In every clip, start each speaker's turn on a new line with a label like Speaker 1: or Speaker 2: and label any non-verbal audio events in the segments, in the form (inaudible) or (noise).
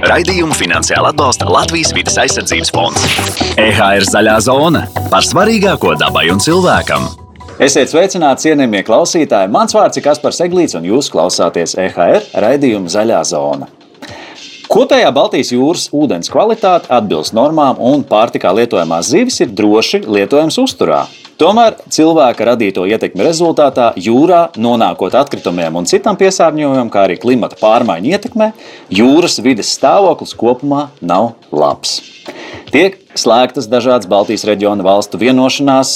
Speaker 1: Raidījumu finansiāli atbalsta Latvijas vidas aizsardzības fonds.
Speaker 2: EHR zaļā zona par svarīgāko dabai un cilvēkam.
Speaker 3: Esiet sveicināti, cienījamie klausītāji! Mans vārds ir Kaspars Eglīts, un jūs klausāties EHR raidījuma Zaļā zona. Kopējā Baltijas jūras ūdens kvalitāte atbilst normām, un pārtikā lietojamās zivis ir droši lietojams uzturā. Tomēr cilvēka radīto ietekmi rezultātā jūrā nonākot atkritumiem un citam piesārņojumam, kā arī klimata pārmaiņu ietekmē, jūras vides stāvoklis kopumā nav labs. Tiek slēgtas dažādas Baltijas reģiona valstu vienošanās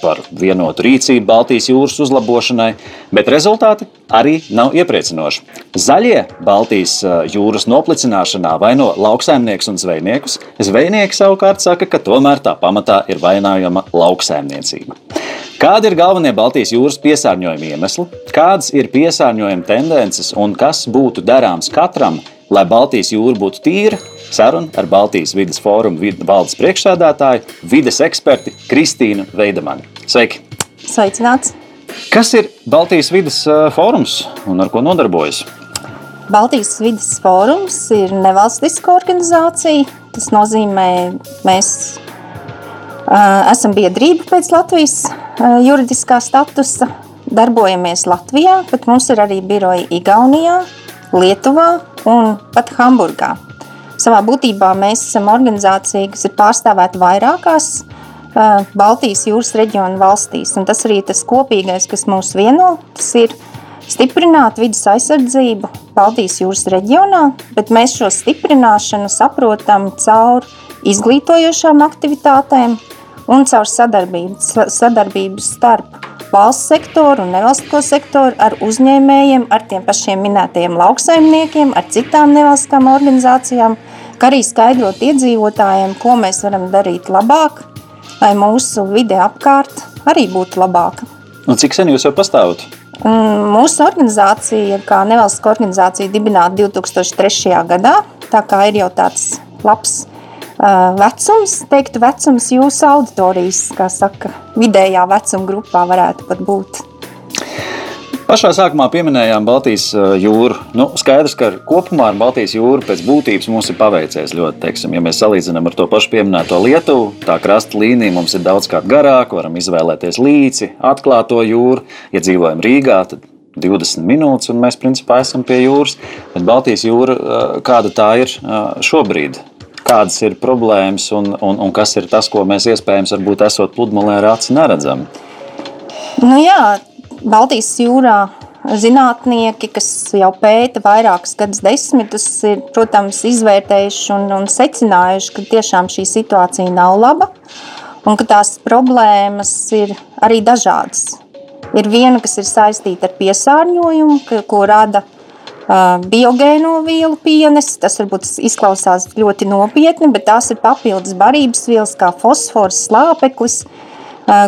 Speaker 3: par vienotu rīcību Baltijas jūras uzlabošanai, bet rezultāti arī nav iepriecinoši. Zaļie Baltijas jūras noplicināšanā vaino lauksaimnieks un zvejniekus. Zvejnieki savukārt saka, ka tomēr tā pamatā ir vainojama lauksaimniecība. Kādi ir galvenie Baltijas jūras piesārņojuma iemesli, kādas ir piesārņojuma tendences un kas būtu darāms katram, lai Baltijas jūra būtu tīra, saruna ar Baltijas vidas fórumu valdes priekšsēdētāju, vides eksperti Kristīnu Veidemanu. Sveiki!
Speaker 4: Sveicināts!
Speaker 3: Kas ir Baltijas vidas fórums un ar ko nodarbojas?
Speaker 4: Baltijas vidas fórums ir nevalstiska organizācija. Tas nozīmē, mēs uh, esam biedrība pēc Latvijas uh, juridiskā statusa, darbojamies Latvijā, bet mums ir arī biroji Igaunijā, Lietuvā un pat Hamburgā. Savā būtībā mēs esam organizācija, kas ir pārstāvēta vairākās Baltijas jūras reģiona valstīs. Un tas arī tas kopīgais, kas mūs vieno, tas ir stiprināt vidas aizsardzību Baltijas jūras reģionā, bet mēs šo stiprināšanu saprotam caur izglītojošām aktivitātēm un caur sadarbību, sadarbību starp valsts sektoru un nevalstisko sektoru, ar uzņēmējiem, ar tiem pašiem minētajiem lauksaimniekiem, ar citām nevalstiskām organizācijām, kā arī skaidrot iedzīvotājiem, ko mēs varam darīt labāk, lai mūsu vide apkārt arī būtu labāka.
Speaker 3: Un cik sen jūs jau pastāvat?
Speaker 4: Mūsu organizācija, kā nevalstiska organizācija, dibināta 2003. gadā, tā kā ir jau tāds labs vecums, teiktu, vecums jūsu auditorijas, kā saka, vidējā vecuma grupā varētu pat būt.
Speaker 3: Pašā sākumā pieminējām Baltijas jūru. Nu, skaidrs, ka kopumā ar Baltijas jūru pēc būtības mums ir paveicies ļoti. Teiksim, ja mēs salīdzinām ar to pašu pieminēto Lietuvu, tā krasta līnija mums ir daudzkārt garāka, varam izvēlēties līci, atklāto jūru. Ja dzīvojam Rīgā, tad 20 minūtes, un mēs principā esam pie jūras. Bet Baltijas jūra, kāda tā ir šobrīd, kādas ir problēmas un, un, un kas ir tas, ko mēs iespējams, varbūt esot pludmalē ar aci neredzam?
Speaker 4: Nu jā, Baltijas jūrā zinātnieki, kas jau pēta vairākus gadus desmitus, ir, protams, izvērtējuši un, un secinājuši, ka tiešām šī situācija nav laba un ka tās problēmas ir arī dažādas. Ir viena, kas ir saistīta ar piesārņojumu, ko rada biogēno vielu pienes. Tas varbūt izklausās ļoti nopietni, bet tās ir papildus barības vielas kā fosfors, slāpeklis,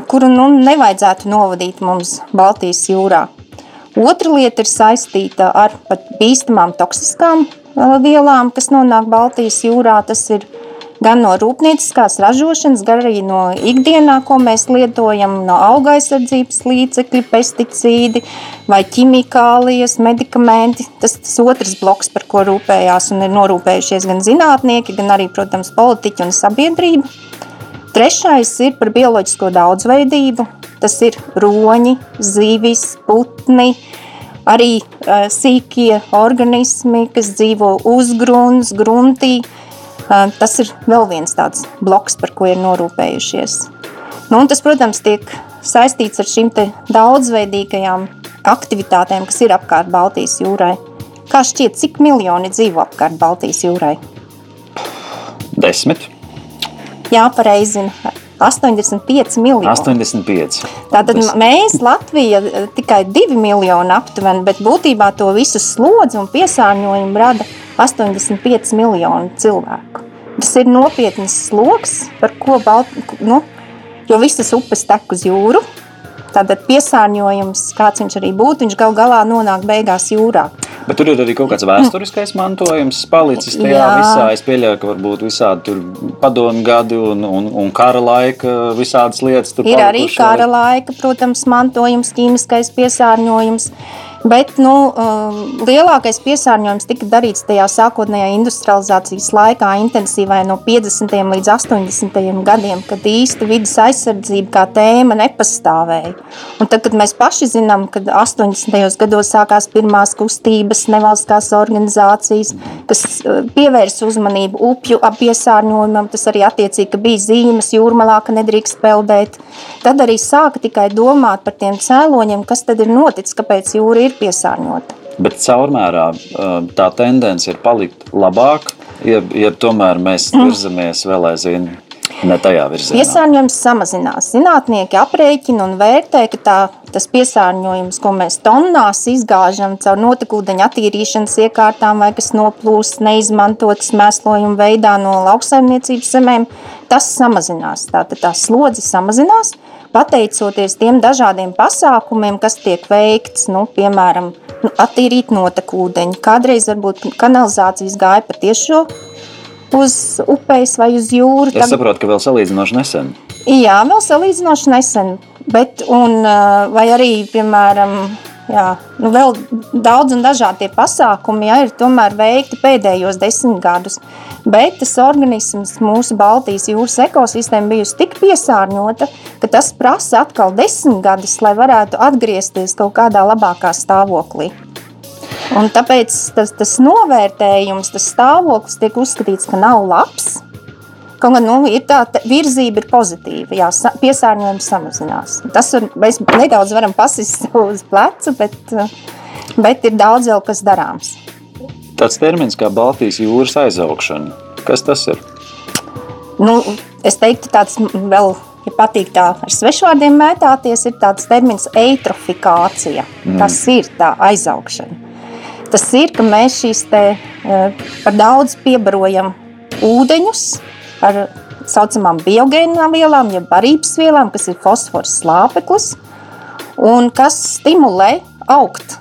Speaker 4: kuru nu, nevajadzētu novadīt mums Baltijas jūrā. Otra lieta ir saistīta ar pat bīstamām toksiskām vielām, kas nonāk Baltijas jūrā. Tas ir gan no rūpnieciskās ražošanas, gan arī no ikdienā, ko mēs lietojam, no auga aizsardzības līdzekļi, pesticīdi vai ķimikālijas, medikamenti. Tas tas otrs bloks, par ko rūpējās un ir norūpējušies gan zinātnieki, gan arī, protams, politiķi un sabiedrība. Trešais ir par bioloģisko daudzveidību. Tas ir roņi, zivis, putni, arī uh, sīkie organismi, kas dzīvo uzgrunts, gruntī, uh, Tas ir vēl viens tāds bloks, par ko ir norūpējušies. Nu, tas, protams, tiek saistīts ar šīm daudzveidīgajām aktivitātēm, kas ir apkārt Baltijas jūrai. Kā šķiet, cik miljoni dzīvo apkārt Baltijas jūrai?
Speaker 3: Desmit.
Speaker 4: Jā, pareizi. 85 miljoni.
Speaker 3: 85.
Speaker 4: Tātad Tas... mēs, Latvija, tikai 2 miljoni aptuveni, bet būtībā to visu slodzi un piesārņojumu rada 85 miljoni cilvēku. Tas ir nopietns sloks, par ko Balt... nu, jo visas upes tek uz jūru. Tātad piesārņojums, kāds viņš arī būtu, viņš gal galā nonāk beigās jūrā.
Speaker 3: Bet tur ir arī kaut kāds vēsturiskais mantojums palicis tajā Jā. visā. Es pieļauju, ka varbūt visādi padomu gadi un, un, un kara laika visādas lietas.
Speaker 4: Ir palikuši. arī kara laika, protams, mantojums, ķīmiskais piesārņojums. Bet nu, um, lielākais piesārņojums tika darīts tajā sākotnējā industrializācijas laikā, intensīvai no 50. līdz 80. gadiem, kad īsta vidas aizsardzība kā tēma nepastāvēja. Un tad, kad mēs paši zinām, kad 80. gados sākās pirmās kustības, nevalstiskās organizācijas, kas uh, pievērsa uzmanību upju piesārņojumam, tas arī attiecīgi, bija zīmes jūrmalā, ka nedrīkst peldēt. Tad arī sāka tikai domāt par tiem cēloņiem, kas tad ir noticis, kāpēc jūra ir piesārņota.
Speaker 3: Bet caurmērā tā tendence ir palikt labāk, jeb, jeb tomēr mēs
Speaker 4: Mm.
Speaker 3: virzamies vēl aizvien ne tajā virzienā.
Speaker 4: Piesārņojums samazinās. Zinātnieki aprēķina un vērtē, ka tā, tas piesārņojums, ko mēs tonnās izgāžam caur notekūdeņa attīrīšanas iekārtām vai kas noplūst neizmantotas mēslojuma veidā no lauksaimniecības zemēm, tas samazinās. Tātad tā slodze samazinās, pateicoties tiem dažādiem pasākumiem, kas tiek veikts, nu, piemēram, nu, attīrīt notekūdeņu. Kādreiz varbūt kanalizācijas gāja pa tiešo uz upes vai uz jūru.
Speaker 3: Es saprotu, ka vēl salīdzinoši nesen.
Speaker 4: Jā, vēl salīdzinoši nesen. Bet, un, vai arī, piemēram, jā, nu vēl daudz un dažādi pasākumi jā, ir tomēr veikti pēdējos desmit gadus. Bet tas organisms, mūsu Baltijas jūras ekosistēma, bijusi tik piesārņota, ka tas prasa atkal desmit gadus, lai varētu atgriezties kaut kādā labākā stāvoklī. Un tāpēc tas, tas novērtējums, tas stāvoklis tiek uzskatīts, ka nav labs. Kaut gan nu, tā virzība ir pozitīva, jā, piesārņojums samazinās. Tas var, mēs nedaudz varam pasist (laughs) uz pleca, bet, bet ir daudz vēl kas darāms.
Speaker 3: Tāds termins kā Baltijas jūras aizaugšana. Kas tas ir?
Speaker 4: Nu, es teiktu, tāds vēl, ja patīk tā ar svešvārdiem mētāties, ir tāds termins eitrofikācija. Mm. Tas ir tā aizaugšana. Tas ir, ka mēs šīs te eh, par daudz piebarojam ūdeņus ar saucamām biogēnām vielām, jeb barības vielām, kas ir fosfors slāpeklis, un kas stimulē augt.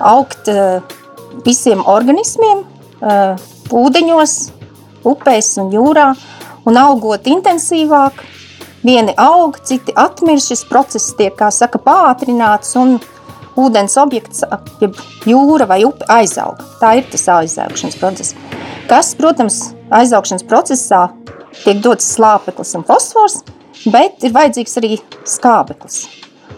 Speaker 4: Augt eh, visiem organismiem, eh, ūdeņos, upēs un jūrā, un augot intensīvāk, vieni aug, citi atmirst, šis process tiek, kā saka, pātrināts, un ūdens objekts, jeb jūra vai upe aizaug. Tā ir tas aizaugšanas process. Kas, protams, aizaugšanas procesā tiek dots slāpeklis un fosfors, bet ir vajadzīgs arī skābeklis.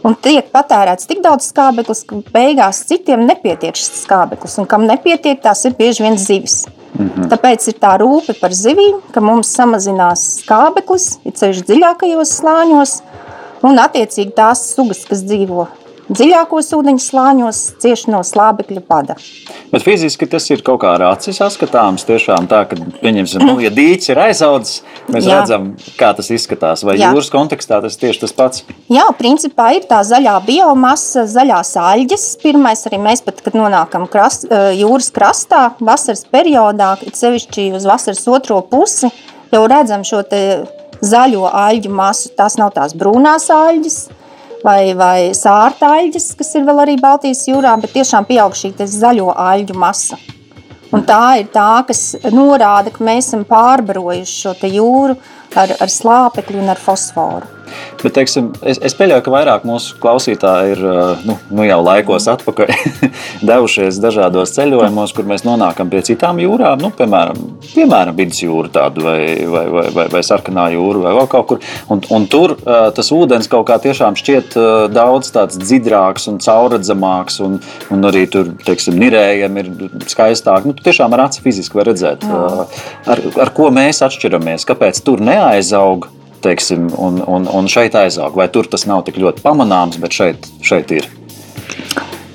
Speaker 4: Un tiek patērēts tik daudz skābeklis, ka beigās citiem nepietiek šis skābeklis. Un kam nepietiek, tās ir bieži vien zivis. Mm -hmm. Tāpēc ir tā rūpe par zivīm, ka mums samazinās skābeklis, ir ceļš dziļākajos slāņos, un attiecīgi tās sugas, kas dzīvo dziļākos ūdeņu slāņos, cieši no slābekļa pada.
Speaker 3: Bet fiziski tas ir kaut kā ar acis saskatāms. Tiešām tā, ka, pieņemsim, nu, ja dīķis ir aizaudzis, mēs Jā. Redzam, kā tas izskatās. Vai
Speaker 4: Jā.
Speaker 3: jūras kontekstā tas tieši tas pats?
Speaker 4: Jā, principā ir tā zaļā biomasa, zaļās aļģes. Pirmais arī mēs pat, kad nonākam krast, jūras krastā, vasaras periodā, it sevišķi uz vasaras otro pusi, jau redzam šo te zaļo aļģu masu. Tās nav tās brūnās aļģes vai, vai sārta aļģes, kas ir vēl arī Baltijas jūrā, bet tiešām pieaug šī zaļo aļģu masa. Un tā ir tā, kas norāda, ka mēs esam pārbarojuši šo jūru ar, ar slāpekli un ar fosforu.
Speaker 3: Bet, teiksim, es, es pieļauju, ka vairāk mūsu klausītāji ir nu, nu jau laikos atpakaļ (laughs) devušies dažādos ceļojumos, kur mēs nonākam pie citām jūrām, nu, piemēram, piemēram vidusjūra tādu vai, vai, vai, vai, vai sarkanā jūra vai vēl kaut kur. Un, un tur tas ūdens kaut kā tiešām šķiet daudz tāds dziļāks un caurredzamāks, un, un arī tur, teiksim, nirējiem ir skaistāk. Nu, tu tiešām ar aci fiziski var redzēt, uh, ar, ar ko mēs atšķiramies, kāpēc tur neaizaug teiksim, un, un, un šeit aizaug. Vai tur tas nav tik ļoti pamanāms, bet šeit, šeit ir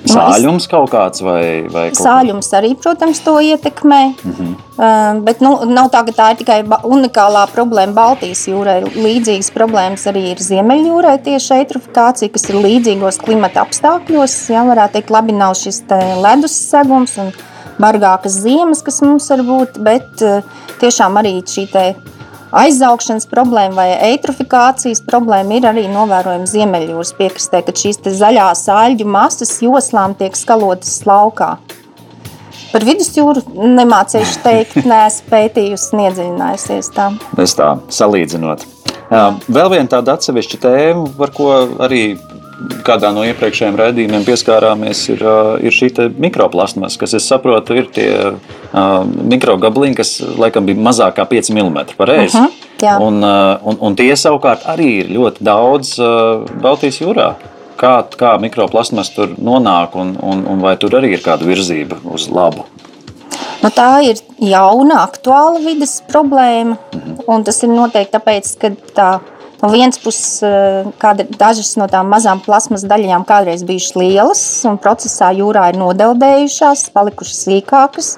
Speaker 3: sāļums kaut kāds vai, vai kaut
Speaker 4: Sāļums arī, protams, to ietekmē. Mm -hmm. uh, bet nu, nav tā, ka tā ir tikai unikālā problēma Baltijas jūrai. Līdzīgas problēmas arī ir Ziemeļjūrai, tieši eitrofikācija, kas ir līdzīgos klimata apstākļos. Jā, varētu teikt, labi nav šis ledus segums un bargākas ziemas, kas mums var būt, bet uh, tiešām arī šī te aizaugšanas problēma vai eitrofikācijas problēma ir arī novērojama Ziemeļjūras piekrastē, kad šīs zaļās aļģu masas joslām tiek skalotas laukā. Par vidusjūru nemācīšu teikt, (laughs) neesmu pētījusi, neiedziļinājusies tā.
Speaker 3: Es tā salīdzinot. Vēl viena tāda atsevišķa tēma, par ko arī kādā no iepriekšējiem raidījumiem pieskārāmies, ir, uh, ir šī mikroplasmas, kas, es saprotu, ir tie uh, mikrogabaliņi, kas laikam bija mazāk kā 5 mm pareizi. Uh -huh, un, un, un tie savukārt arī ir ļoti daudz uh, Baltijas jūrā. Kā, kā mikroplasmas tur nonāk, un, un, un vai tur arī ir kāda virzība uz labu?
Speaker 4: Nu, tā ir jauna, aktuāla vidas problēma. Mhm. Tas ir noteikti tāpēc, ka tā no vienas puses, eh, dažas no tām mazām plasmas daļiņām kādreiz bijušas lielas, un procesā jūrā ir nodeldējušās, palikušas sīkākas.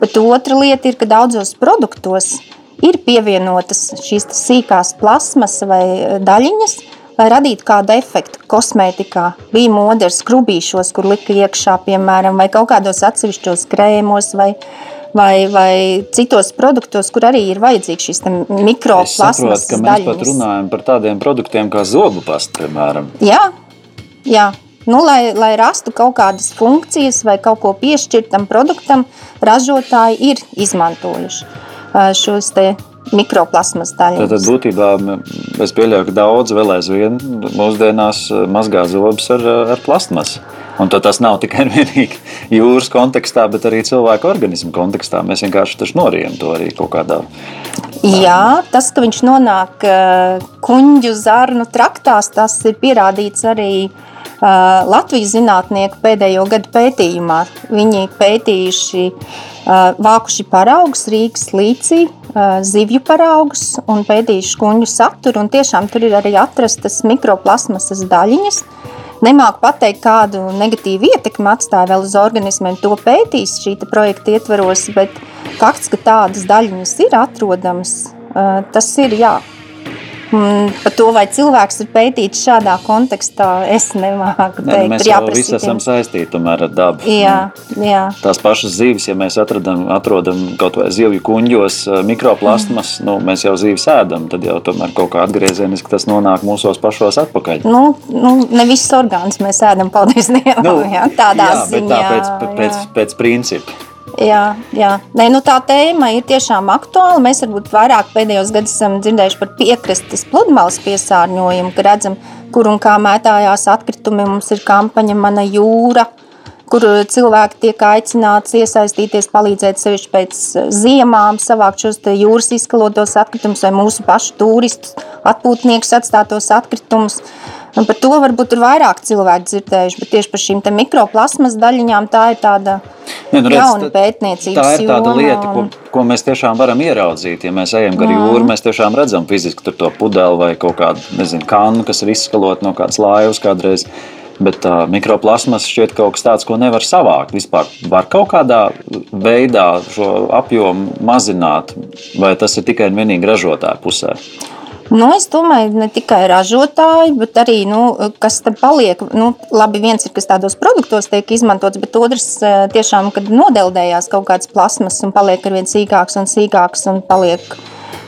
Speaker 4: Bet otra lieta ir, ka daudzos produktos ir pievienotas šīs sīkās plasmas vai eh, daļiņas, lai radītu kādu efektu kosmētikā. Bija mode ar skrubīšos, kur lika iekšā, piemēram, vai kaut kādos atsevišķos krēmos vai, vai, vai citos produktos, kur arī ir vajadzīgs šis mikroplasmas
Speaker 3: daļiņas. Mēs pat runājam par tādiem produktiem kā zobu pasta, piemēram.
Speaker 4: Jā, jā. Nu, lai, lai rastu kaut kādas funkcijas vai kaut ko piešķirt tam produktam, ražotāji ir izmantojuši šos mikroplasmas daļas.
Speaker 3: Tad būtībā es pieļauju, ka daudz vēl aizvien mūsdienās mazgā zobus ar, ar plastmasu. Un tas nav (laughs) tikai jūras kontekstā, bet arī cilvēka organismu kontekstā. Mēs vienkārši norījam to arī kaut kādā
Speaker 4: Jā, tas, ka viņš nonāk kuģu zarnu traktās, tas ir pierādīts arī Latvijas zinātnieku pēdējo gadu pētījumā. Viņi pētījuši, vākuši paraugus Rīgas līcī, zivju paraugus un pētījuši kuģu saturu. Un tiešām tur ir arī atrastas mikroplasmasas daļiņas. Nemāku pateikt, kādu negatīvu ietekmi atstāja vēl uz organismiem. To pētīs šī projekta ietveros, bet fakts, ka tādas daļiņas ir atrodamas, tas ir jā, par to, vai cilvēks ir pētīts šādā kontekstā, es nemāku teikt.
Speaker 3: Ne, mēs jau visi esam saistīti ar dabu.
Speaker 4: Jā,
Speaker 3: mm.
Speaker 4: jā.
Speaker 3: Tās pašas zīves, ja mēs atradam, atrodam kaut vai zivju kuņģos eh, mikroplasmas, mm. nu, mēs jau zīves ēdam, tad jau tomēr kaut kā atgriezieniski tas nonāk mūsos pašos atpakaļ.
Speaker 4: Nu, nu ne visus orgānus mēs ēdam, paldies Dievam, nu, jā, tādā jā, ziņā.
Speaker 3: Tā pēc, pēc, pēc principa.
Speaker 4: Jā, jā. Nē, nu tā tēma ir tiešām aktuāla. Mēs varbūt vairāk pēdējos gados esam dzirdējuši par piekrastes pludmales piesārņojumu, ka redzam, kur un kā mētājās atkritumi. Mums ir kampaņa Mana jūra, kur cilvēki tiek aicināti iesaistīties, palīdzēt sevišķi pēc ziemām, savākt šos jūras izskalotos atkritumus vai mūsu pašu turistus, atpūtniekus atstātos atkritumus. Un par to varbūt ir vairāk cilvēku dzirdējuši, bet tieši par šīm mikroplasmas daļiņām tā ir tāda ne, nu, redz, jauna pētniecības
Speaker 3: Tā ir tāda joma, lieta, un... ko, ko mēs tiešām varam ieraudzīt. Ja mēs ejam gar jūru, mēs tiešām redzam fiziski tur to pudeli vai kaut kādu, nezinu, kannu, kas ir izskalot no kādas laivas kādreiz. Bet uh, mikroplasmas šķiet kaut kas tāds, ko nevar savākt. Vispār var kaut kādā veidā šo apjomu mazināt, vai tas ir tikai un vienīgi ražotāju pusē?
Speaker 4: Nu, es domāju, ne tikai ražotāji, bet arī nu, kas tam paliek. Nu, labi, viens ir, kas tādos produktos tiek izmantots, bet otrs eh, tiešām, kad nodeldējās kaut kādas plasmas un paliek ar vien sīkāks un sīkāks un paliek.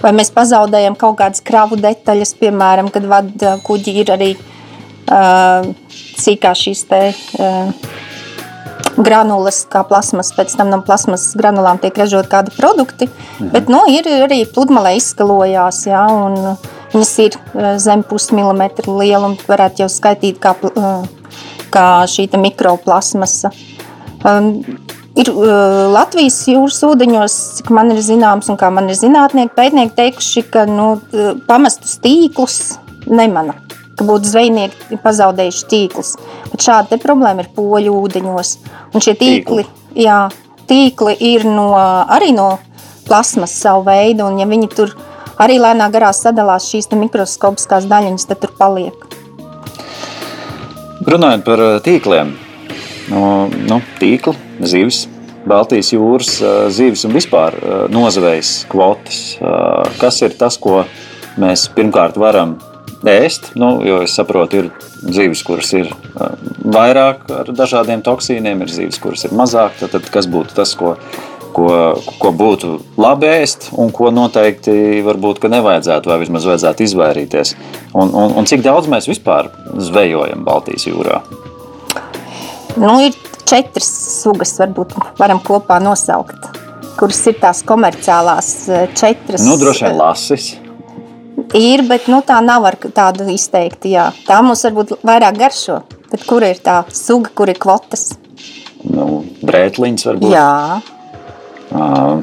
Speaker 4: Vai mēs pazaudējam kaut kādas kravu detaļas, piemēram, kad vada kuģi ir arī uh, sīkā šīs te. Uh, granulas, kā plasmas, pēc tam no plasmas granulām tiek ražot kādi produkti. Mhm. Bet nu, ir arī pludmalē izskalojās, jā, un viņas ir eh, zem pusmilimetra lieluma, varētu jau skaitīt kā, eh, kā šī mikroplasmasa. Um, ir uh, Latvijas jūras ūdeņos, cik man ir zināms, un kā man ir zinātnieki, pētnieki teikuši, ka nu, pamestus tīklus nemana ka būtu zvejnieki pazaudējuši tīklus. Bet šāda problēma ir poļu ūdeņos. Un šie tīkli, tīkli. Jā, tīkli ir no, arī no plasmas savu veidu, un ja viņi tur arī lēnā garā sadalās šīs mikroskopiskās daļiņas, tad tur paliek.
Speaker 3: Runājot par tīkliem, no, nu, tīkli, zivis, Baltijas jūras zivis un vispār nozvejas kvotas. Kas ir tas, ko mēs pirmkārt varam ēst. Nu, jo es saprotu, ir dzīves, kuras ir vairāk ar dažādiem toksīniem, ir dzīves, kuras ir mazāk. Tad, tad kas būtu tas, ko, ko, ko būtu labi ēst, un ko noteikti varbūt nevajadzētu, vai vismaz vajadzētu izvairīties. Un, un, un cik daudz mēs vispār zvejojam Baltijas jūrā?
Speaker 4: Nu, ir četras sugas, varbūt varam kopā nosaukt, kuras ir tās komerciālās četras.
Speaker 3: Nu, droši vien lasis.
Speaker 4: Ir, bet nu, tā nav ar tādu izteikti. Jā. Tā mums varbūt vairāk garšo. Bet kur ir tā suga, kur ir kvotas?
Speaker 3: Nu, brētliņš varbūt.
Speaker 4: Jā,
Speaker 3: Uh,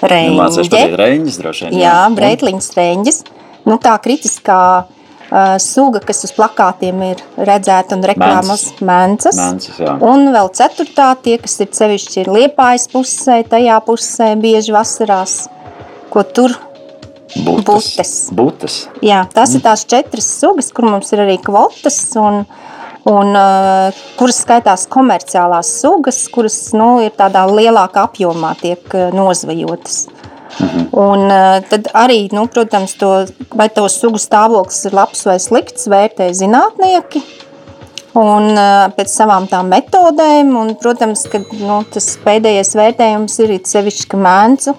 Speaker 3: patīt reņģis droši vien.
Speaker 4: Jā, breitliņas reņģis. Nu, tā kritiskā uh, suga, kas uz plakātiem ir redzēta un reklāmas mēncas.
Speaker 3: Mēncas, jā.
Speaker 4: Un vēl ceturtā, tie, kas ir sevišķi ir liepājas pusē, tajā pusē bieži vasarās, ko tur
Speaker 3: Butes.
Speaker 4: Butes.
Speaker 3: Butes.
Speaker 4: Jā, tās ir tās četras sugas, kur mums ir arī kvotas, un, un, uh, kuras skaitās komerciālās sugas, kuras nu, ir tādā lielākā apjomā tiek uh, nozvejotas. Un, uh, tad arī, nu, protams, to, vai to sugu stāvoklis ir labs vai slikts, vērtē zinātnieki. Un, uh, pēc savām tām metodēm, un, protams, ka, nu, tas pēdējais vērtējums ir sevišķi, mēncu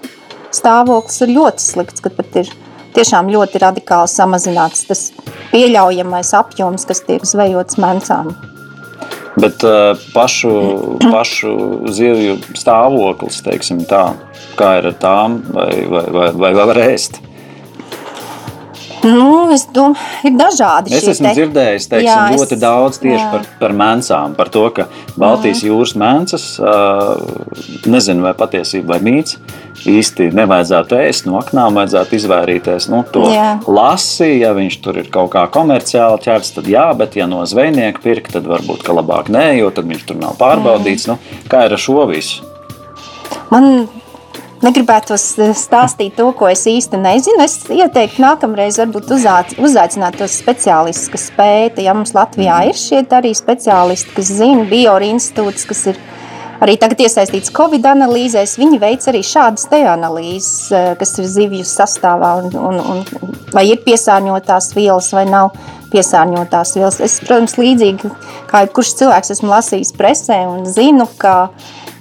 Speaker 4: stāvoklis ir ļoti slikts, kad pat ir tiešām ļoti radikāli samazināts tas pieļaujamais apjoms, kas tiek zvejots mēncām.
Speaker 3: Bet uh, pašu, pašu zivju stāvoklis, teiksim tā, kā ir ar tām, vai, vai, vai, vai var ēst?
Speaker 4: Nu, es domāju, ir dažādi
Speaker 3: Es esmu
Speaker 4: te-
Speaker 3: dzirdējis teiksim,
Speaker 4: Jā, es-
Speaker 3: ļoti daudz tieši
Speaker 4: jā.
Speaker 3: par, par mēncām, par to, ka Baltijas jūras mēncas, uh, nezinu, vai patiesībā vai mīts, īsti nevajadzētu ēst no aknām, vajadzētu izvairīties no to
Speaker 4: Jā.
Speaker 3: lasi. Ja viņš tur ir kaut kā komerciāli ķerts, tad jā, bet ja no zvejnieka pirkt, tad varbūt ka labāk nē, jo tad viņš tur nav pārbaudīts. Nu, kā ir ar šo visu?
Speaker 4: Man negribētu stāstīt to, ko es īsti nezinu. Es ieteiktu nākamreiz varbūt uzaicināt tos speciālistus, kas pēta. Ja mums Latvijā ir šie arī speciālisti, kas zina, Biori institūts, kas ir arī tagad iesaistīts Covid analīzēs, viņi veic arī šādas te analīzes, eh, kas ir zivju sastāvā un, un, un vai ir piesārņotās vielas vai nav piesārņotās vielas. Es, protams, līdzīgi kā jebkurš cilvēks esmu lasījis presē un zinu, ka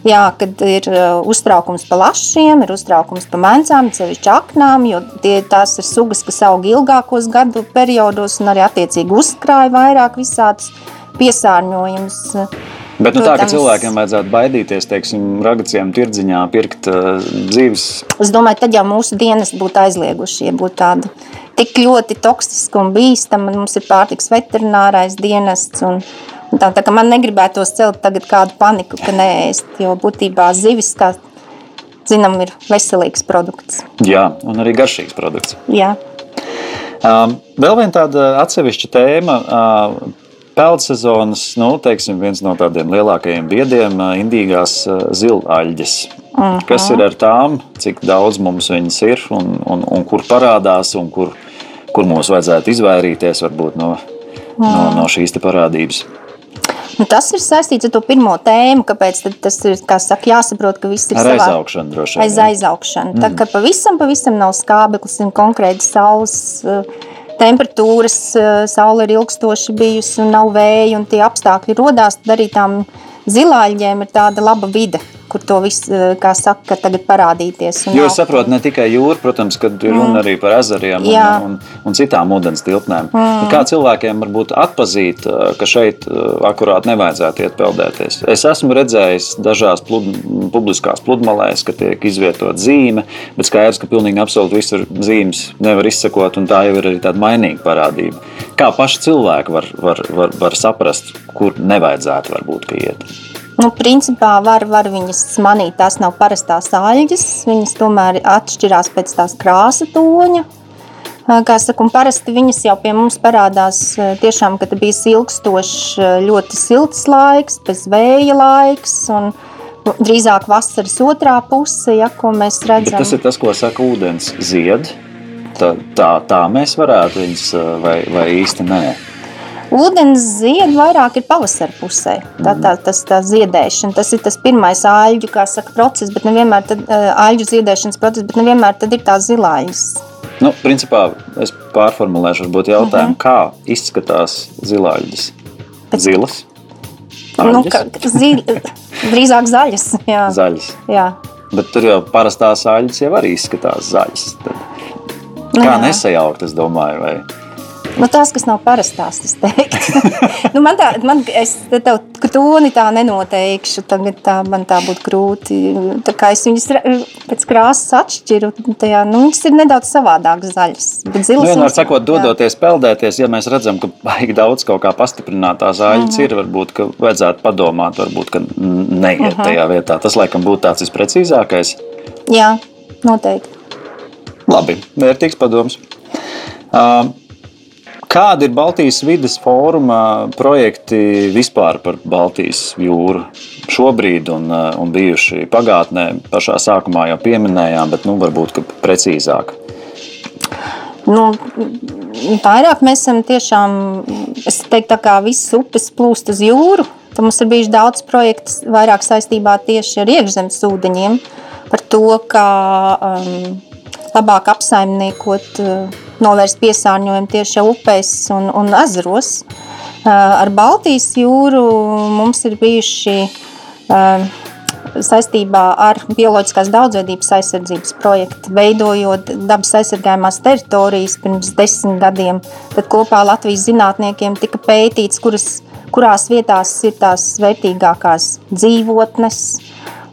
Speaker 4: Jā, kad ir uh, uztraukums par lašiem, ir uztraukums par mēncām, sevišķi aknām, jo tie, tās ir sugas, kas aug ilgākos gadu periodos un arī attiecīgi uzkrāja vairāk visādus piesārņojumus.
Speaker 3: Bet nu, tā, ka
Speaker 4: Protams.
Speaker 3: cilvēkiem vajadzētu baidīties, teiksim, ragaciem, tirdziņā pirkt uh, dzīves
Speaker 4: Es domāju, tad jau mūsu dienas būtu aizlieguši, ja būtu tāda tik ļoti toksiska un bīstama. Mums ir pārtiks veterinārais dienests. Un tā, tā man negribētos celt tagad kādu paniku, ka neēst, jo būtībā zivis, kā zinām, ir veselīgs produkts.
Speaker 3: Jā, un arī garšīgs produkts.
Speaker 4: Jā.
Speaker 3: Um, vēl viena tāda atsevišķa tēma. Uh, Peldsezonas, nu, teiksim, viens no tādiem lielākajiem biediem - indīgās uh, zilaļģes. Uh -huh. Kas ir ar tām, cik daudz mums viņas ir un, un, un kur parādās, un kur, kur mums vajadzētu izvairīties varbūt, no, no, no šīs te parādības?
Speaker 4: Nu, tas ir saistīts ar to pirmo tēmu, kāpēc tas ir saka, jāsaprot, ka viss ir
Speaker 3: Ar
Speaker 4: savā
Speaker 3: aizaugšanu droši
Speaker 4: aiz aizaugšanu. Mm. Tā kā pavisam, pavisam nav skābeklis un konkrēti saules eh, temperatūras, eh, saule ir ilgstoši bijusi un nav vēja un tie apstākļi rodās, tad arī tām zilāļiem ir tāda laba vide, kur to viss, eh, kā saka, tagad parādīties. un
Speaker 3: es saprotu, ne tikai jūra, protams, kad ir runa arī par ezeriem un,
Speaker 4: Jā.
Speaker 3: un, un citām ūdens tilpnēm. Mm. Kā cilvēkiem varbūt atpazīt, uh, ka šeit uh, akurāt nevajadzētu iet peldēties? Es esmu redzējis dažās plud, publiskās pludmalēs, ka tiek izvietot zīme, bet skaidrs, ka pilnīgi absolūti visur zīmes nevar izsekot, un tā jau ir arī tāda mainīga parādība. Kā paši cilvēki var, var, var, var saprast, kur nevajadzētu varbūt iet?
Speaker 4: Nu, principā var, var viņas manīt. Tās nav parastās aļģes. Viņas tomēr atšķirās pēc tās krāsa toņa. Kā saka, parasti viņas jau pie mums parādās eh, tiešām, kad bija ilgstošs, eh, ļoti silts laiks, bez vēja laiks. Un, Drīzāk vasaras otrā puse, ja, ko mēs
Speaker 3: Bet
Speaker 4: redzam.
Speaker 3: tas ir tas, ko saka ūdens zied. Tā, tā, tā mēs varētu viņus, uh, vai, vai īsti nē.
Speaker 4: Ūdens zied vairāk ir pavasara pusē. Tā, tā, tas tā ziedēšana, tas ir tas pirmais āļu saka, process, bet nevienmēr tad, eh, āļu ziedēšanas process, bet nevienmēr tad ir tās zilājas.
Speaker 3: Nu, principā es pārformulēšu, varbūt jautājumu, uh -huh. kā izskatās zilāļģis? Zilas,
Speaker 4: Nu,
Speaker 3: Aļģes?
Speaker 4: ka, zi, drīzāk zaļas. Jā.
Speaker 3: zaļas.
Speaker 4: Jā.
Speaker 3: Bet tur jau parastās aļģes jau arī izskatās zaļas. Tad
Speaker 4: Nu
Speaker 3: Kā nesajaukt, es domāju, vai
Speaker 4: Nu, tās, kas nav parastās, es teiktu. (laughs) nu, man tā, man, es tev toni tā nenoteikšu, tagad tā, man tā būtu grūti. Tā kā es viņas pēc krāsas atšķiru, tajā, nu, viņas ir nedaudz savādākas zaļas. Bet zilas
Speaker 3: Nu, vienmēr
Speaker 4: viņas-
Speaker 3: sakot, dodoties peldēties, ja mēs redzam, ka baigi daudz kaut kā pastiprinātā zāļas ir, varbūt, ka vajadzētu padomāt, varbūt, ka neiet tajā vietā. Tas, laikam, būtu tāds visprecīzākais.
Speaker 4: Jā, noteikti.
Speaker 3: Labi, vērtīgs padoms. Uh, Kādi ir Baltijas vidas fóruma projekti vispār par Baltijas jūru šobrīd un, uh, un bijuši pagātnē? Pašā sākumā jau pieminējām, bet nu, varbūt ka precīzāk.
Speaker 4: Nu, vairāk mēs esam tiešām, es teiktu, tā kā visas upes plūst uz jūru. Tad mums ir bijuši daudz projektu vairāk saistībā tieši ar iekšzemes ūdeņiem, par to, kā um, labāk apsaimniekot, uh, novērst piesārņojumu tieši upēs un, un ezeros. Uh, ar Baltijas jūru mums ir bijuši uh, saistībā ar bioloģiskās daudzveidības aizsardzības projektu, veidojot dabas aizsargājumās teritorijas pirms desmit gadiem. Tad kopā Latvijas zinātniekiem tika pētīts, kuras, kurās vietās ir tās vērtīgākās dzīvotnes,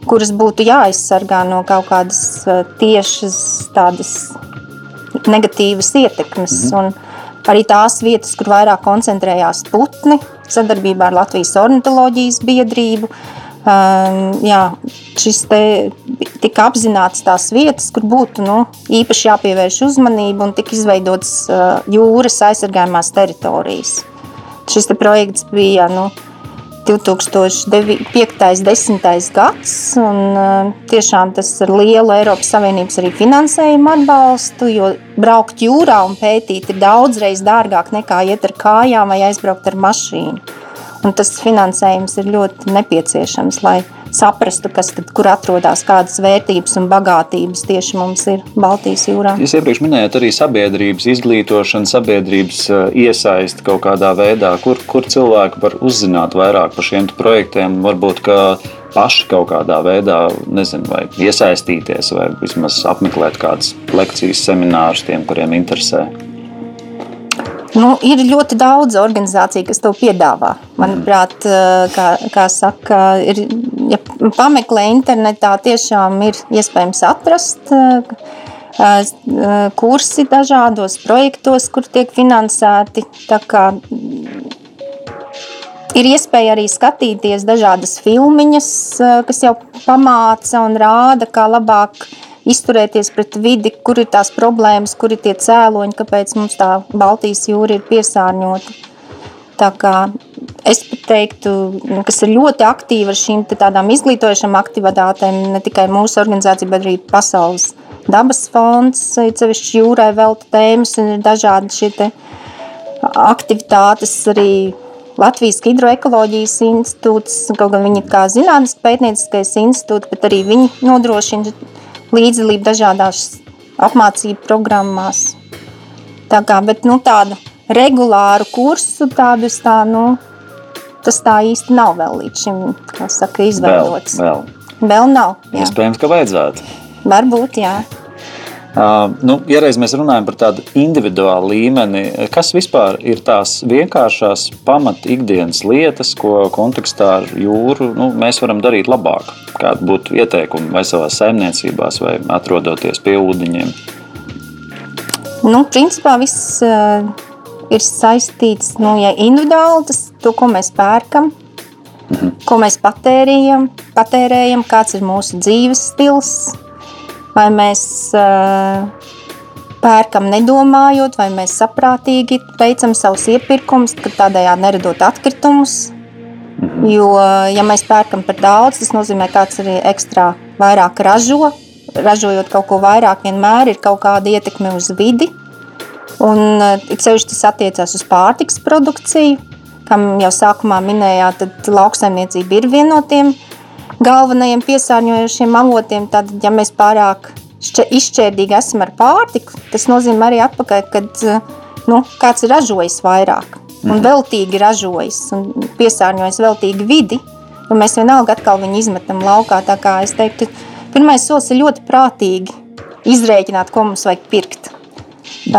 Speaker 4: kuras būtu jāaizsargā no kaut kādas eh, tiešas tādas negatīvas ietekmes. Mm -hmm. Arī tās vietas, kur vairāk koncentrējās putni, sadarbībā ar Latvijas ornitoloģijas biedrību. Um, jā, šis te tika apzināts tās vietas, kur būtu nu, īpaši jāpievērš uzmanība un tika izveidotas uh, jūras aizsargājumās teritorijas. Šis te projekts bija nu, 2005. 10. gads, un uh, tiešām tas ar lielu Eiropas Savienības arī finansējumu atbalstu, jo braukt jūrā un pētīt ir daudzreiz dārgāk nekā iet ar kājām vai aizbraukt ar mašīnu. Un tas finansējums ir ļoti nepieciešams, lai saprastu, kas tad, kur atrodas, kādas vērtības un bagātības tieši mums ir Baltijas jūrā.
Speaker 3: Jūs iepriekš minējāt arī sabiedrības izglītošanu, sabiedrības uh, iesaisti kaut kādā veidā, kur, kur cilvēki var uzzināt vairāk par šiem projektiem, varbūt paši kaut kādā veidā nezinu, vai iesaistīties, vai vismaz apmeklēt kādas lekcijas, seminārus tiem, kuriem interesē.
Speaker 4: Nu, ir ļoti daudz organizāciju, kas to piedāvā. Manuprāt, eh, kā, kā saka, ir, ja pameklē internetā, tiešām ir iespējams atrast eh, eh, kursi dažādos projektos, kur tiek finansēti. Kā Ir iespēja arī skatīties dažādas filmiņas, kas jau pamāca un rāda, kā labāk izturēties pret vidi, kur ir tās problēmas, kur ir tie cēloņi, kāpēc mums tā Baltijas jūra ir piesārņota. Tā kā es teiktu, nu, kas ir ļoti aktīva ar šīm tādām izglītojušām aktivitātēm, ne tikai mūsu organizācija, bet arī pasaules dabas fonds, cevišķi jūrai velta tēmas un ir dažādi šie te aktivitātes arī Latvijas hidroekoloģijas institūts, kaut gan viņi ir kā zinātniski pētnieciskais institūts, bet arī viņi nodrošina līdzdalību dažādās apmācību programmās. Tā kā, bet nu, tādu regulāru kursu tādus tā, nu, tas tā īsti nav vēl līdz šim, kā saka, izveidots.
Speaker 3: Vēl, vēl.
Speaker 4: vēl nav. Jā.
Speaker 3: Iespējams, ka vajadzētu.
Speaker 4: Varbūt, jā.
Speaker 3: Uh, nu, ja reiz mēs runājam par tādu individuālu līmeni, kas vispār ir tās vienkāršās pamat ikdienas lietas, ko kontekstā ar jūru nu, mēs varam darīt labāk? Kādi būtu ieteikumi vai savā saimniecībās, vai atrodoties pie ūdeņiem?
Speaker 4: Nu, principā viss uh, ir saistīts nu, ja individuāli, tas to, ko mēs pērkam, mhm. ko mēs patērējam, patērējam, kāds ir mūsu dzīves stils, vai mēs uh, pērkam nedomājot, vai mēs saprātīgi veicam savus iepirkumus, kad tādējādi neradot atkritumus. Jo, ja mēs pērkam par daudz, tas nozīmē, ka kāds arī ekstra vairāk ražo. Ražojot kaut ko vairāk, vienmēr ir kaut kāda ietekme uz vidi. Un it sevišķi tas attiecās uz pārtiks produkciju, kam jau sākumā minējāt, tad lauksaimniecība ir viena no tiem galvenajiem piesārņojošiem avotiem. Tad, ja mēs pārāk izšķērdīgi esam ar pārtiku, tas nozīmē arī atpakaļ, kad nu, kāds ir ražojis vairāk un veltīgi ražojis un piesārņojis veltīgi vidi, un mēs vienalga atkal viņu izmetam laukā. Tā kā es teiktu, pirmais solis ir ļoti prātīgi izrēķināt, ko mums vajag pirkt.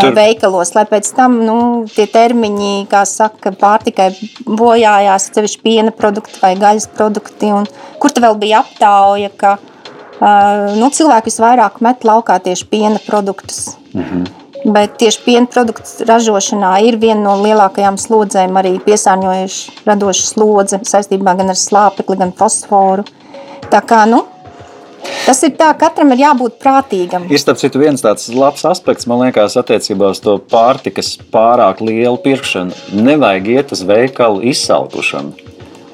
Speaker 3: Tur-
Speaker 4: veikalos, lai pēc tam nu, tie termiņi, kā saka, pārtikai bojājās, sevišķi piena produkti vai gaļas produkti. Un kur te vēl bija aptauja, ka uh, nu, cilvēki visvairāk met laukā tieši piena produktus. Bet tieši piena produktu ražošanā ir viena no lielākajām slodzēm, arī piesārņojuša radoša slodze saistībā gan ar slāpekli, gan fosforu. Tā kā, nu, tas ir tā, katram ir jābūt prātīgam.
Speaker 3: Ir starp citu viens tāds labs aspekts, man liekas, attiecībā uz to pārtikas pārāk lielu pirkšanu. Nevajag iet uz veikalu izsalkušanu.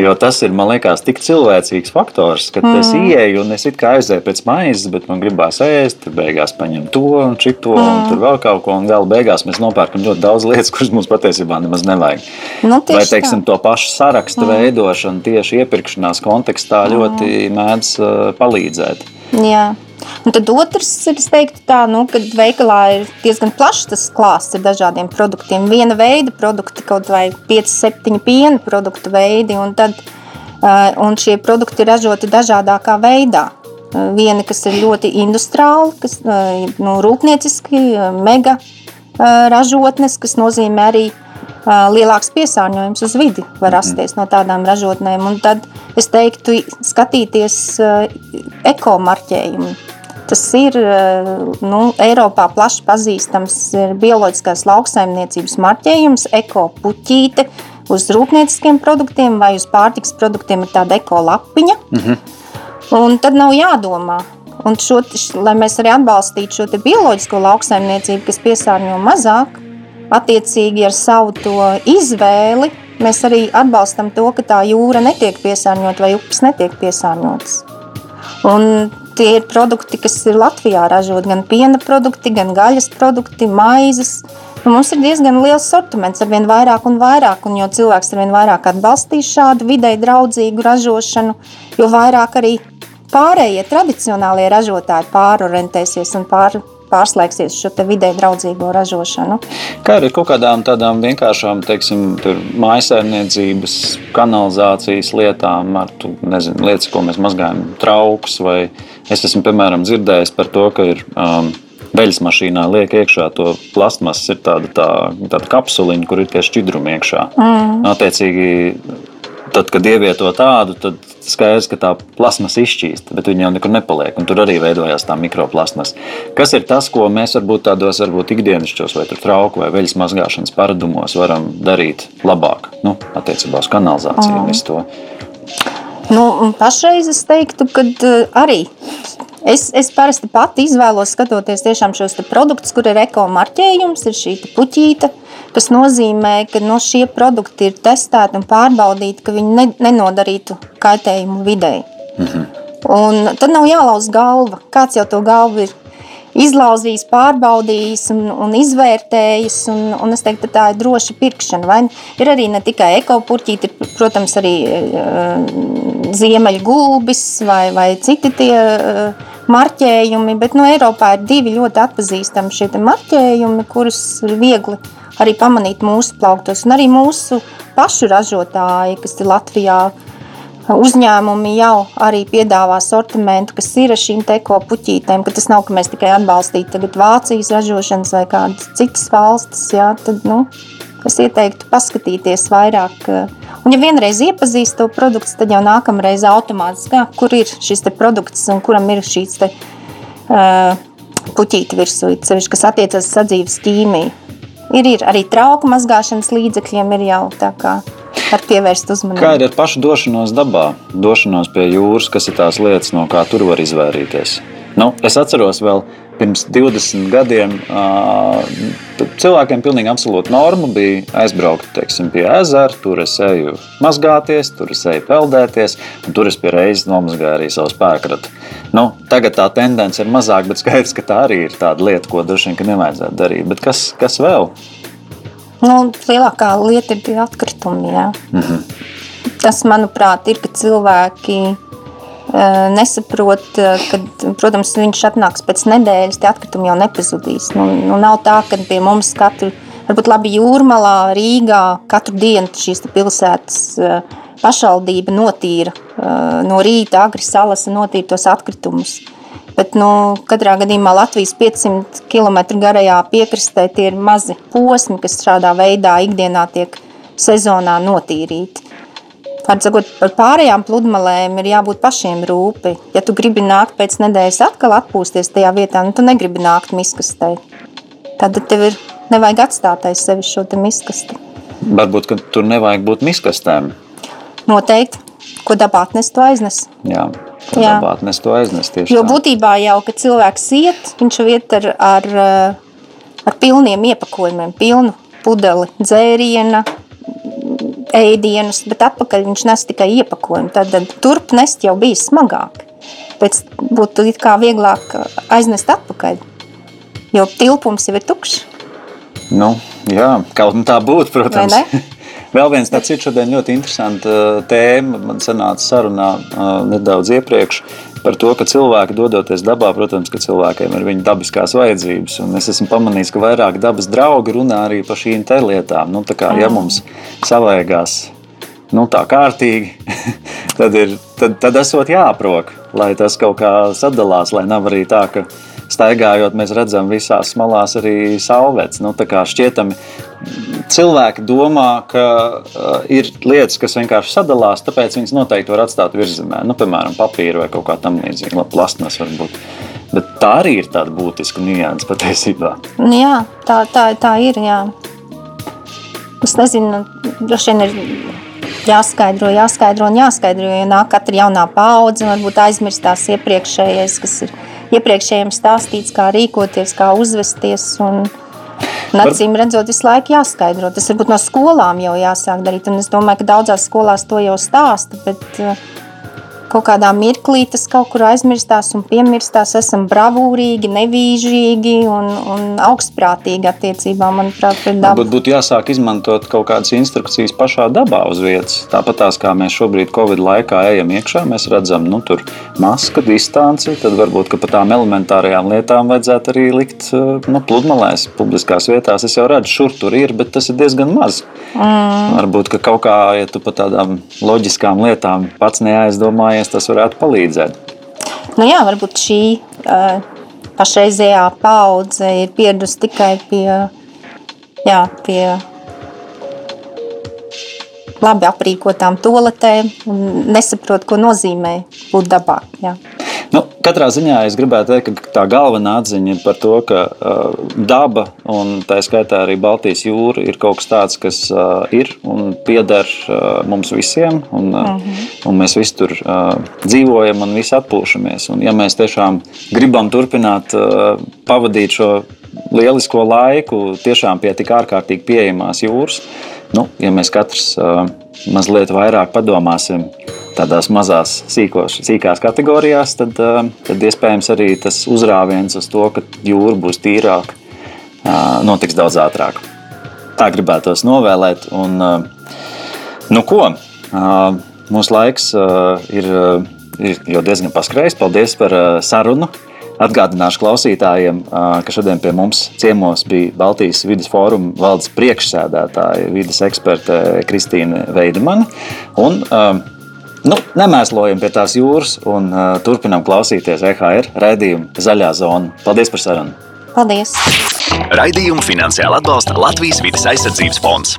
Speaker 3: Jo tas ir, man liekas, tik cilvēcīgs faktors, ka mm. es ieeju un es it kā aizēju pēc maizes, bet man gribās ēst, beigās paņem to un šito, mm. un tur vēl kaut ko, un gala beigās mēs nopērkam ļoti daudz lietas, kuras mums patiesībā nemaz nevajag.
Speaker 4: Nu,
Speaker 3: Vai, teiksim,
Speaker 4: tā.
Speaker 3: to pašu sarakstu mm. veidošanu tieši iepirkšanās kontekstā ļoti mēdz uh, palīdzēt.
Speaker 4: Jā. Un tad otrs ir, es teiktu, tā, nu, ka veikalā ir diezgan plašs tas klāsts ar dažādiem produktiem. Viena veida produkti, kaut vai 5, 7 piena produktu veidi, un, tad, uh, un šie produkti ir ražoti dažādākā veidā. Viena, kas ir ļoti industriāla, kas uh, nu, rūpnieciski, mega uh, ražotnes, kas nozīmē arī uh, lielāks piesārņojums uz vidi var rasties no tādām ražotnēm. Un tad es teiktu, skatīties ekomarķējumu. Tas ir nu, Eiropā plaši pazīstams bioloģiskās lauksaimniecības marķējums, ekopuķīte uz rūpnieciskiem produktiem vai uz pārtiks produktiem ir tāda ekolapiņa. Un tad nav jādomā. Un šo, lai mēs arī atbalstītu šo bioloģisko lauksaimniecību, kas piesārņo mazāk, attiecīgi ar savu to izvēli, mēs arī atbalstam to, ka tā jūra netiek piesārņota vai upes netiek piesārņotas. Un tie ir produkti, kas ir Latvijā ražoti. Gan piena produkti, gan gaļas produkti, maizes. Un mums ir diezgan liels sortiments, ar vien vairāk un vairāk. Un jo cilvēks ar vien vairāk atbalstīs šādu videi draudzīgu ražošanu, jo vairāk arī pārējie tradicionālie ražotāji pārorientēsies un pār, pārslēgsies šo videi draudzīgo ražošanu.
Speaker 3: Kā ir ar kaut kādām tādām vienkāršām, teiksim, mājsaimniecības, kanalizācijas lietām, ar tu, nezinu, lietas, ko mēs mazgājam, trauks, vai es esmu, piemēram, dzirdējis par to, ka ir um, veļas mašīnā liek iekšā to plasmas, ir tāda, tā, tāda kapsuliņa, kur ir tie šķidrumi iekšā. Mm. Attiecīgi, tad, kad ievieto tādu, tad skaidrs, ka tā plasmas izšķīst, bet viņa jau nekur nepaliek. Tur arī veidojās tā mikroplasmas. Kas ir tas, ko mēs varbūt tādos varbūt ikdienišķos vai trauku vai veļas mazgāšanas paradumos varam darīt labāk? Nu, attiecībā uz kanalizāciju un visu to.
Speaker 4: Nu, pašreiz es teiktu, ka arī es, es parasti pati izvēlos skatoties tiešām šos produktus, kur ir ekomarķējums, ir šī te kas nozīmē, ka no šie produkti ir testēti un pārbaudīti, ka viņi ne, nenodarītu kaitējumu videi. Un tad nav jālauz galva. Kāds jau to galvu ir izlauzījis, pārbaudījis un, un izvērtējis. Un, un es teiktu, ka tā ir droša pirkšana. Vai ir arī ne tikai ekopurķīti, ir, protams, arī uh, ziemeļgulbis vai, vai citi tie uh, marķējumi. Bet no Eiropā ir divi ļoti atpazīstami šie marķējumi, kurus ir viegli arī pamanīt mūsu plauktos. Un arī mūsu pašu ražotāji, kas ir Latvijā, Uzņēmumi jau arī piedāvā sortimentu, kas ir ar šīm teko puķītēm, ka tas nav, ka mēs tikai atbalstītu tagad Vācijas ražošanas vai kādas citas valstis, jā, tad, nu, es ieteiktu paskatīties vairāk. Un ja vienreiz iepazīst to produktu, tad jau nākamreiz automātiski, kur ir šis te produkts un kuram ir šīs te uh, puķīti virsū, sevišķi, kas attiecas sadzīves ķīmiju. Ir, ir arī trauku mazgāšanas līdzekļiem ir jau tā kā var pievērst uzmanību.
Speaker 3: Kā ir ar pašu došanos dabā, došanos pie jūras, kas ir tās lietas, no kā tur var izvairīties? Nu, es atceros, vēl pirms 20 gadiem cilvēkiem pilnīgi absolūti norma bija aizbraukt teiksim, pie ezera, tur es eju mazgāties, tur es eju peldēties, un tur es pie reizes nomazgāju arī savu spēkratu. Nu, tagad tā tendence ir mazāk, bet skaidrs, ka tā arī ir tāda lieta, ko droši vien nevajadzētu darīt. Bet kas, kas vēl?
Speaker 4: Nu, lielākā lieta ir atkritumi. Jā. Mm -hmm. Tas, manuprāt, ir, ka cilvēki nesaprot, ka, protams, viņš atnāks pēc nedēļas, tie atkritumi jau nepazudīs. Nu, nu, nav tā, ka pie mums katru, varbūt labi jūrmalā, Rīgā, katru dienu šīs pilsētas uh, pašvaldība notīra no rīta, agri salas un notīra tos atkritumus. Bet nu, katrā gadījumā Latvijas 500 km garajā piekrastē tie ir mazi posmi, kas šādā veidā ikdienā tiek sezonā notīrīti. Sakot, par pārējām pludmalēm ir jābūt pašiem rūpi. Ja tu gribi nākt pēc nedēļas atkal atpūsties tajā vietā, nu tu negribi nākt miskastē. Tad tev ir nevajag atstāt aiz sevis šo miskasti.
Speaker 3: Varbūt, ka tur nevajag būt miskastēm.
Speaker 4: Noteikti. Ko dabā atnes, to aiznes.
Speaker 3: Jā, Jā. dabā atnes, to aiznes tieši
Speaker 4: Jo tā. būtībā jau, kad cilvēks iet, viņš jau iet ar, ar, ar pilniem iepakojumiem, pilnu pudeli dzēriena, ēdienus, bet atpakaļ viņš nes tikai iepakojumu. Tad, tad turp nest jau bija smagāk. Pēc būtu it kā vieglāk aiznest atpakaļ, jo tilpums jau ir tukšs.
Speaker 3: Nu, jā, kaut tā būtu, protams. (laughs) Vēl viens tāds ir šodien ļoti interesants tēma. Man sanāca sarunā nedaudz iepriekš par to, ka cilvēki dodoties dabā, protams, ka cilvēkiem ir viņa dabiskās vajadzības. Un es esmu pamanījis, ka vairāk dabas draugi runā arī par šīm lietām. Nu, kā, ja mums savējās nu, tā kārtīgi, (laughs) tad, ir, tad, tad esot jāprok, lai tas kaut kā sadalās, lai nav arī tā, ka staigājot, mēs redzam visās malās arī saulēts. Nu, šķietami cilvēki domā, ka uh, ir lietas, kas vienkārši sadalās, tāpēc viņas noteikti var atstāt virzemē. Nu, piemēram, papīra vai kaut kā tamlīdzīga, plasmas varbūt. Bet tā arī ir tāda būtiska nianses patiesībā.
Speaker 4: Nu jā, tā, tā, tā ir. Jā. Es nezinu, droši vien ir jāskaidro, jāskaidro un jāskaidro. Jo nāk katra jaunā paudze, varbūt aizmirstās iepriekšējais, kas ir iepriekšējiem stāstīts, kā rīkoties, kā uzvesties. Un, un acīm redzot, visu laiku jāskaidro. Tas varbūt no skolām jau jāsāk darīt. Un es domāju, ka daudzās skolās to jau stāsta. Bet, uh, kaut kādā mirklī tas kaut kur aizmirstās un piemirstās. Esam bravūrīgi, nevīžīgi un, un augstprātīgi attiecībā, manuprāt, pret dabu.
Speaker 3: Varbūt būtu jāsāk izmantot kaut kādas instrukcijas pašā dabā uz vietas. Tāpat tās, kā mēs šobrīd Covid laikā ejam iekšā, mēs redzam, nu, tur maska, distanci, tad varbūt, ka par tām elementārajām lietām vajadzētu arī likt nu, pludmalēs, publiskās vietās. Es jau redzu, šur tur ir, bet tas ir diezgan maz. Mm. Varbūt, ka kaut kā, ja tu par tādām loģiskām lietām pats neaizdomājies, domājies, tas varētu palīdzēt?
Speaker 4: Nu jā, varbūt šī uh, pašreizējā paudze ir pieradusi tikai pie, jā, pie labi aprīkotām toaletēm un nesaprot, ko nozīmē būt dabā. Jā.
Speaker 3: Nu, katrā ziņā es gribētu teikt, ka tā galvenā atziņa ir par to, ka uh, daba un tā skaitā arī Baltijas jūra ir kaut kas tāds, kas uh, ir un pieder uh, mums visiem. Un, uh, -huh. un mēs visi tur uh, dzīvojam un visi atpūšamies. Un, ja mēs tiešām gribam turpināt uh, pavadīt šo lielisko laiku tiešām pie tik ārkārtīgi pieejamās jūras, nu, ja mēs katrs uh, mazliet vairāk padomāsim tādās mazās, sīkos, sīkās kategorijās, tad, eh, tad iespējams arī tas uzrāviens uz to, ka jūra būs tīrāka, eh, notiks daudz ātrāk. Tā gribētos novēlēt. Un, eh, nu ko, mūsu laiks ir, ir jau diezgan paskrējis. Paldies par sarunu. Atgādināšu klausītājiem, ka šodien pie mums ciemos bija Baltijas vidas fóruma valdes priekšsēdētāja, vidas eksperte Kristīna Veidemana. Un, Nu, nemēslojam pie tās jūras un uh, turpinām klausīties EHR raidījumu Zaļā zona. Paldies par sarunu!
Speaker 4: Paldies!
Speaker 1: Raidījumu finansiāli atbalsta Latvijas vidas aizsardzības fonds.